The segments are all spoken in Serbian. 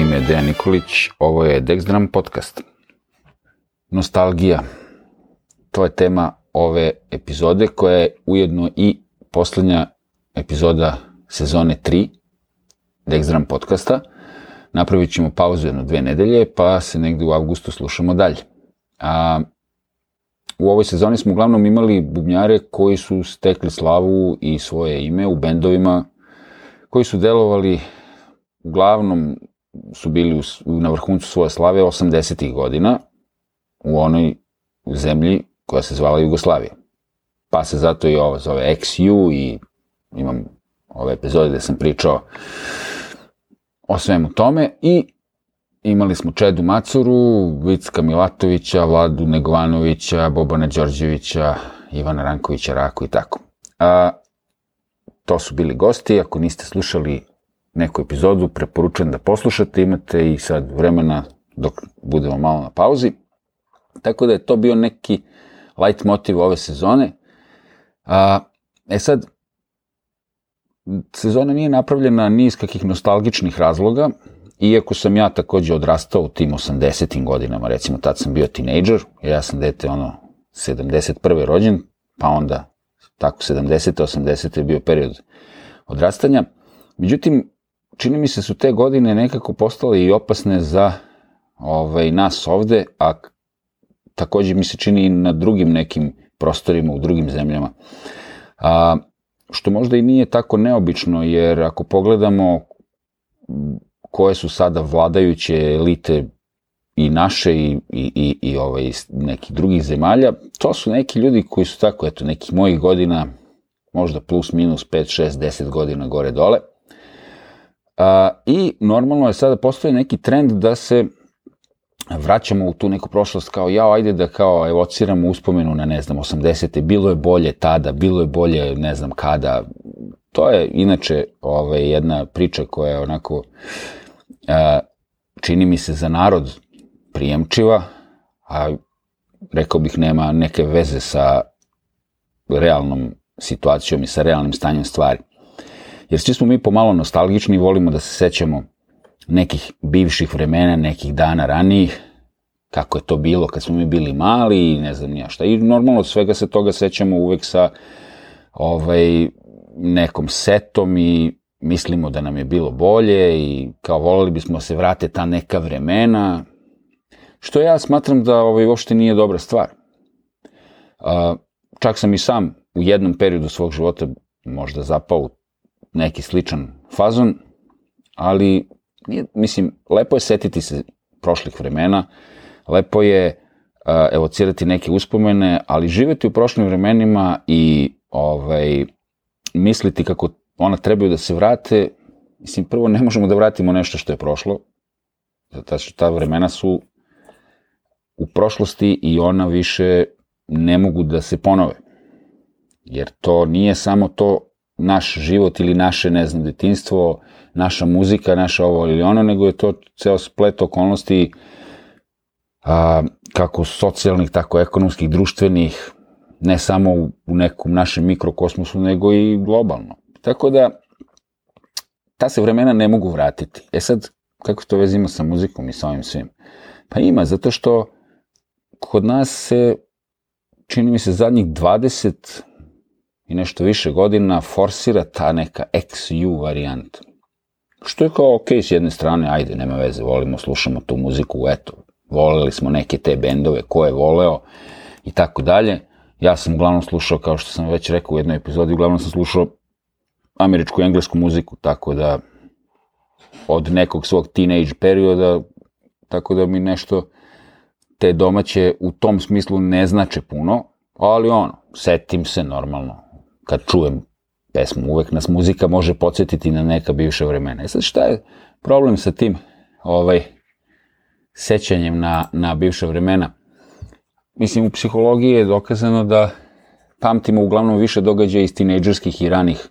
ime je Dejan Nikolić, ovo je Dexdram podcast. Nostalgija, to je tema ove epizode koja je ujedno i poslednja epizoda sezone 3 Dexdram podcasta. Napravit ćemo pauzu jedno dve nedelje, pa se negde u avgustu slušamo dalje. A, u ovoj sezoni smo uglavnom imali bubnjare koji su stekli slavu i svoje ime u bendovima koji su delovali uglavnom su bili u, na vrhuncu svoje slave 80. godina u onoj zemlji koja se zvala Jugoslavija. Pa se zato i ovo zove XU i imam ove epizode gde sam pričao o svemu tome i imali smo Čedu Macuru, Vicka Milatovića, Vladu Negovanovića, Bobana Đorđevića, Ivana Rankovića, Raku i tako. A, to su bili gosti, ako niste slušali neku epizodu, preporučujem da poslušate, imate i sad vremena dok budemo malo na pauzi. Tako da je to bio neki light motiv ove sezone. A, e sad, sezona nije napravljena ni iz kakih nostalgičnih razloga, iako sam ja takođe odrastao u tim 80. godinama, recimo tad sam bio tinejdžer, ja sam dete ono 71. rođen, pa onda tako 70. 80. je bio period odrastanja. Međutim, čini mi se su te godine nekako postale i opasne za ovaj, nas ovde, a takođe mi se čini i na drugim nekim prostorima u drugim zemljama. A, što možda i nije tako neobično, jer ako pogledamo koje su sada vladajuće elite i naše i, i, i, i ovaj, nekih drugih zemalja, to su neki ljudi koji su tako, eto, nekih mojih godina, možda plus minus 5, 6, 10 godina gore dole. A, I normalno je sada postoji neki trend da se vraćamo u tu neku prošlost kao ja, ajde da kao evociramo uspomenu na, ne znam, 80. Bilo je bolje tada, bilo je bolje ne znam kada. To je inače ovaj, jedna priča koja je onako a, čini mi se za narod prijemčiva, a rekao bih nema neke veze sa realnom situacijom i sa realnim stanjem stvari. Jer svi smo mi pomalo nostalgični i volimo da se sećamo nekih bivših vremena, nekih dana ranijih, kako je to bilo kad smo mi bili mali i ne znam ja šta. I normalno svega se toga sećamo uvek sa ovaj, nekom setom i mislimo da nam je bilo bolje i kao volili bismo da se vrate ta neka vremena, što ja smatram da ovaj, uopšte nije dobra stvar. Čak sam i sam u jednom periodu svog života možda zapao u neki sličan fazon, ali nije, mislim, lepo je setiti se prošlih vremena, lepo je a, evocirati neke uspomene, ali živeti u prošlim vremenima i ovaj, misliti kako ona trebaju da se vrate, mislim, prvo ne možemo da vratimo nešto što je prošlo, zato što ta vremena su u prošlosti i ona više ne mogu da se ponove. Jer to nije samo to naš život ili naše, ne znam, detinstvo, naša muzika, naša ovo ili ono, nego je to ceo splet okolnosti a, kako socijalnih, tako ekonomskih, društvenih, ne samo u, u nekom našem mikrokosmosu, nego i globalno. Tako da, ta se vremena ne mogu vratiti. E sad, kako to vezi ima sa muzikom i sa ovim svim? Pa ima, zato što kod nas se, čini mi se, zadnjih 20 i nešto više godina forsira ta neka XU varijanta. Što je kao, ok, s jedne strane, ajde, nema veze, volimo, slušamo tu muziku, eto, voleli smo neke te bendove, ko je voleo i tako dalje. Ja sam uglavnom slušao, kao što sam već rekao u jednoj epizodi, uglavnom sam slušao američku i englesku muziku, tako da od nekog svog teenage perioda, tako da mi nešto te domaće u tom smislu ne znače puno, ali ono, setim se normalno, kad čujem pesmu, uvek nas muzika može podsjetiti na neka bivša vremena. E sad šta je problem sa tim ovaj, sećanjem na, na bivša vremena? Mislim, u psihologiji je dokazano da pamtimo uglavnom više događaja iz tinejdžerskih i ranih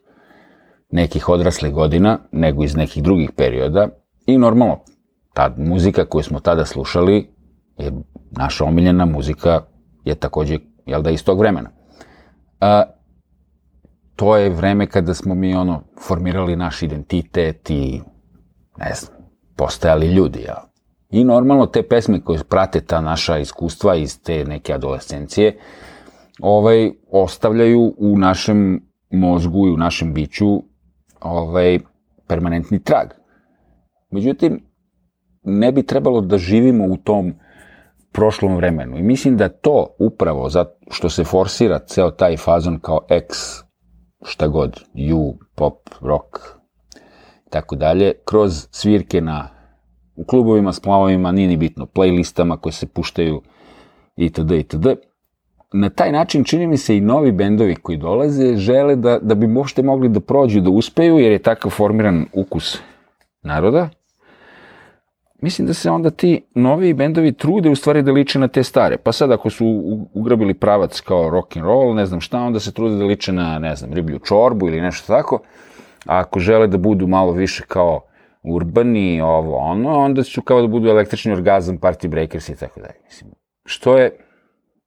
nekih odrasle godina, nego iz nekih drugih perioda. I normalno, ta muzika koju smo tada slušali je naša omiljena muzika je takođe, jel da, iz tog vremena. A, to je vreme kada smo mi ono formirali naš identitet i ne znam, postajali ljudi, ja. I normalno te pesme koje prate ta naša iskustva iz te neke adolescencije, ovaj, ostavljaju u našem mozgu i u našem biću ovaj, permanentni trag. Međutim, ne bi trebalo da živimo u tom prošlom vremenu. I mislim da to upravo zato što se forsira ceo taj fazon kao X, šta god, U, pop, rock, tako dalje, kroz svirke na u klubovima, splavovima, nije ni bitno, playlistama koje se puštaju itd. itd. Na taj način čini mi se i novi bendovi koji dolaze žele da, da bi možete mogli da prođu, da uspeju, jer je takav formiran ukus naroda, mislim da se onda ti novi bendovi trude u stvari da liče na te stare. Pa sad ako su ugrabili pravac kao rock and roll, ne znam šta, onda se trude da liče na, ne znam, riblju čorbu ili nešto tako. A ako žele da budu malo više kao urbani, ovo, ono, onda su kao da budu električni orgazam, party breakers i tako dalje. Mislim, što je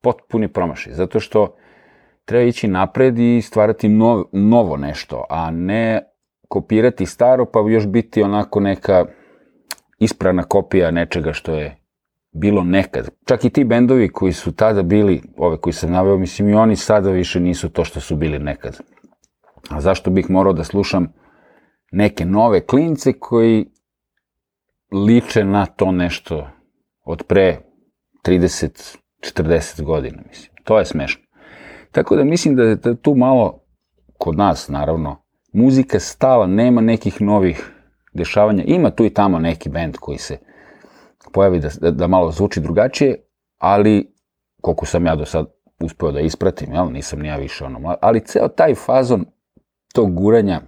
potpuni promašaj, zato što treba ići napred i stvarati novo, novo nešto, a ne kopirati staro, pa još biti onako neka isprana kopija nečega što je bilo nekad. Čak i ti bendovi koji su tada bili, ove koji sam naveo, mislim i oni sada više nisu to što su bili nekad. A zašto bih morao da slušam neke nove klince koji liče na to nešto od pre 30, 40 godina, mislim. To je smešno. Tako da mislim da je tu malo, kod nas naravno, muzika stala, nema nekih novih dešavanja. Ima tu i tamo neki bend koji se pojavi da, da, da malo zvuči drugačije, ali koliko sam ja do sad uspeo da ispratim, jel, nisam ni ja više ono, ali ceo taj fazon tog guranja,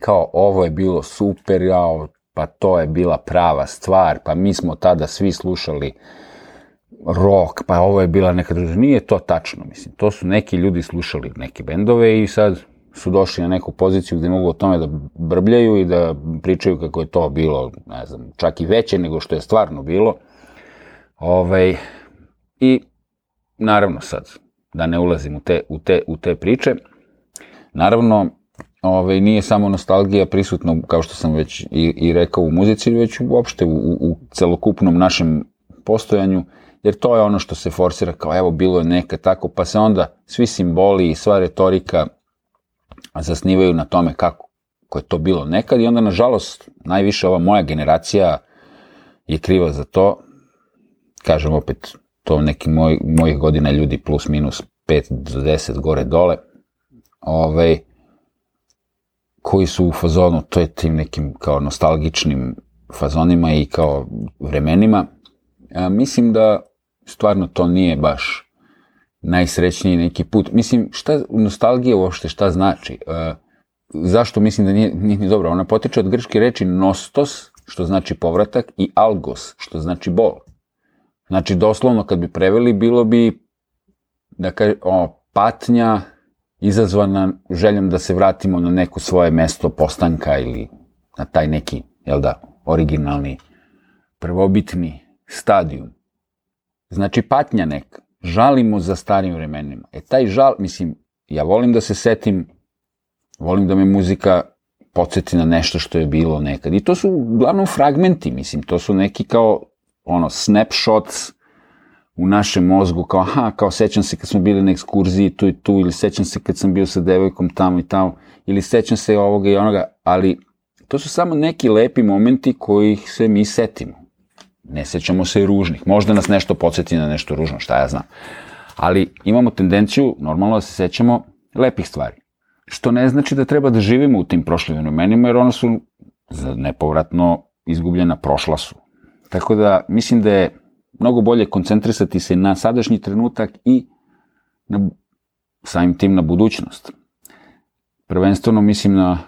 kao ovo je bilo super, jao, pa to je bila prava stvar, pa mi smo tada svi slušali rock, pa ovo je bila neka družina. Nije to tačno, mislim. To su neki ljudi slušali neke bendove i sad su došli na neku poziciju gde mogu o tome da brbljaju i da pričaju kako je to bilo, ne znam, čak i veće nego što je stvarno bilo. Ovaj, I naravno sad, da ne ulazim u te, u te, u te priče, naravno, ovaj, nije samo nostalgija prisutna, kao što sam već i, i rekao u muzici, već uopšte u, u celokupnom našem postojanju, jer to je ono što se forsira kao evo bilo je neka tako, pa se onda svi simboli i sva retorika zasnivaju na tome kako je to bilo nekad i onda, nažalost, najviše ova moja generacija je kriva za to. Kažem opet, to neki moj, mojih godina ljudi plus minus 5 do 10 gore dole, ovaj, koji su u fazonu, to je tim nekim kao nostalgičnim fazonima i kao vremenima. Ja, mislim da stvarno to nije baš najsrećniji neki put. Mislim, šta nostalgija uopšte, šta znači? E, zašto mislim da nije, nije ni dobro? Ona potiče od grčke reči nostos, što znači povratak, i algos, što znači bol. Znači, doslovno, kad bi preveli, bilo bi, da kaže, o, patnja izazvana željom da se vratimo na neko svoje mesto postanka ili na taj neki, jel da, originalni, prvobitni stadijum. Znači, patnja neka žalimo za starim vremenima. E taj žal, mislim, ja volim da se setim, volim da me muzika podsjeti na nešto što je bilo nekad. I to su uglavnom fragmenti, mislim, to su neki kao, ono, snapshots u našem mozgu, kao, aha, kao sećam se kad smo bili na ekskurziji tu i tu, ili sećam se kad sam bio sa devojkom tamo i tamo, ili sećam se ovoga i onoga, ali to su samo neki lepi momenti kojih se mi setimo. Ne sećamo se i ružnih. Možda nas nešto podsjeti na nešto ružno, šta ja znam. Ali imamo tendenciju, normalno, da se sećamo lepih stvari. Što ne znači da treba da živimo u tim prošlim fenomenima, jer ona su nepovratno izgubljena, prošla su. Tako da, mislim da je mnogo bolje koncentrisati se na sadašnji trenutak i na, samim tim na budućnost. Prvenstveno mislim na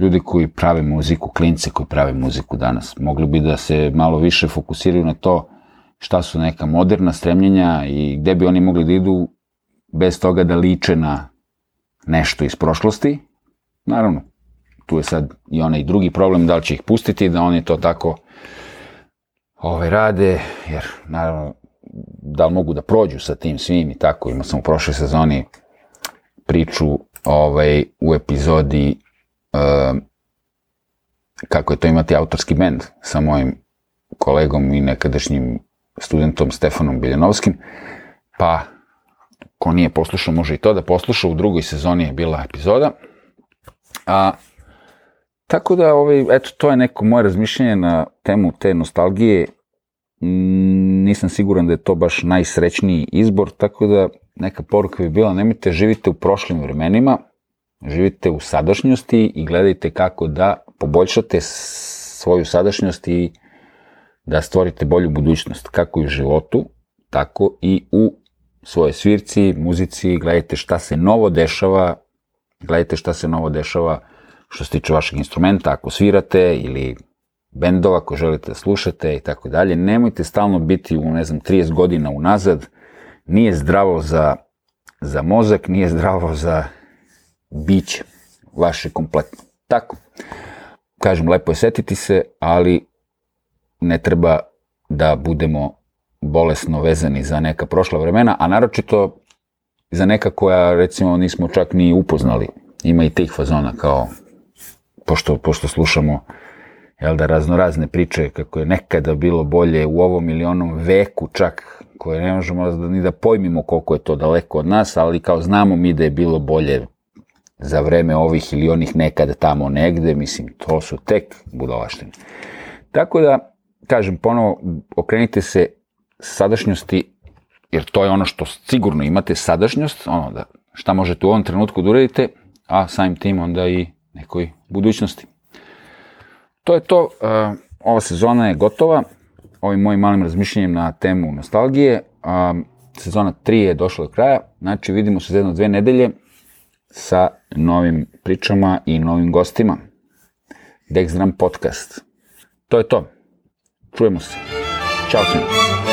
ljudi koji prave muziku, klince koji prave muziku danas. Mogli bi da se malo više fokusiraju na to šta su neka moderna stremljenja i gde bi oni mogli da idu bez toga da liče na nešto iz prošlosti. Naravno, tu je sad i onaj drugi problem, da li će ih pustiti, da oni to tako ove, rade, jer naravno, da li mogu da prođu sa tim svim i tako. Imao sam u prošloj sezoni priču ovaj, u epizodi kako je to imati autorski bend sa mojim kolegom i nekadašnjim studentom Stefanom Biljanovskim, pa ko nije poslušao može i to da posluša, u drugoj sezoni je bila epizoda. A, tako da, ovaj, eto, to je neko moje razmišljanje na temu te nostalgije. Mm, nisam siguran da je to baš najsrećniji izbor, tako da neka poruka bi bila, nemojte živite u prošlim vremenima, živite u sadašnjosti i gledajte kako da poboljšate svoju sadašnjost i da stvorite bolju budućnost, kako i u životu, tako i u svojoj svirci, muzici, gledajte šta se novo dešava, gledajte šta se novo dešava što se tiče vašeg instrumenta, ako svirate ili bendova ako želite da slušate i tako dalje. Nemojte stalno biti u, ne znam, 30 godina unazad. Nije zdravo za, za mozak, nije zdravo za biće vaše kompletno. Tako. Kažem, lepo je setiti se, ali ne treba da budemo bolesno vezani za neka prošla vremena, a naročito za neka koja, recimo, nismo čak ni upoznali. Ima i tih fazona, kao, pošto, pošto slušamo jel da, raznorazne priče kako je nekada bilo bolje u ovom ili onom veku čak, koje ne možemo da, ni da pojmimo koliko je to daleko od nas, ali kao znamo mi da je bilo bolje za vreme ovih ili onih nekada tamo negde, mislim, to su tek budalaštine. Tako da, kažem, ponovo, okrenite se sadašnjosti, jer to je ono što sigurno imate, sadašnjost, ono da šta možete u ovom trenutku da uradite, a samim tim onda i nekoj budućnosti. To je to, ova sezona je gotova, ovim mojim malim razmišljanjem na temu nostalgije, sezona 3 je došla do kraja, znači vidimo se za jedno dve nedelje sa novim pričama i novim gostima. Dexdram podcast. To je to. Čujemo se. Ćao svima.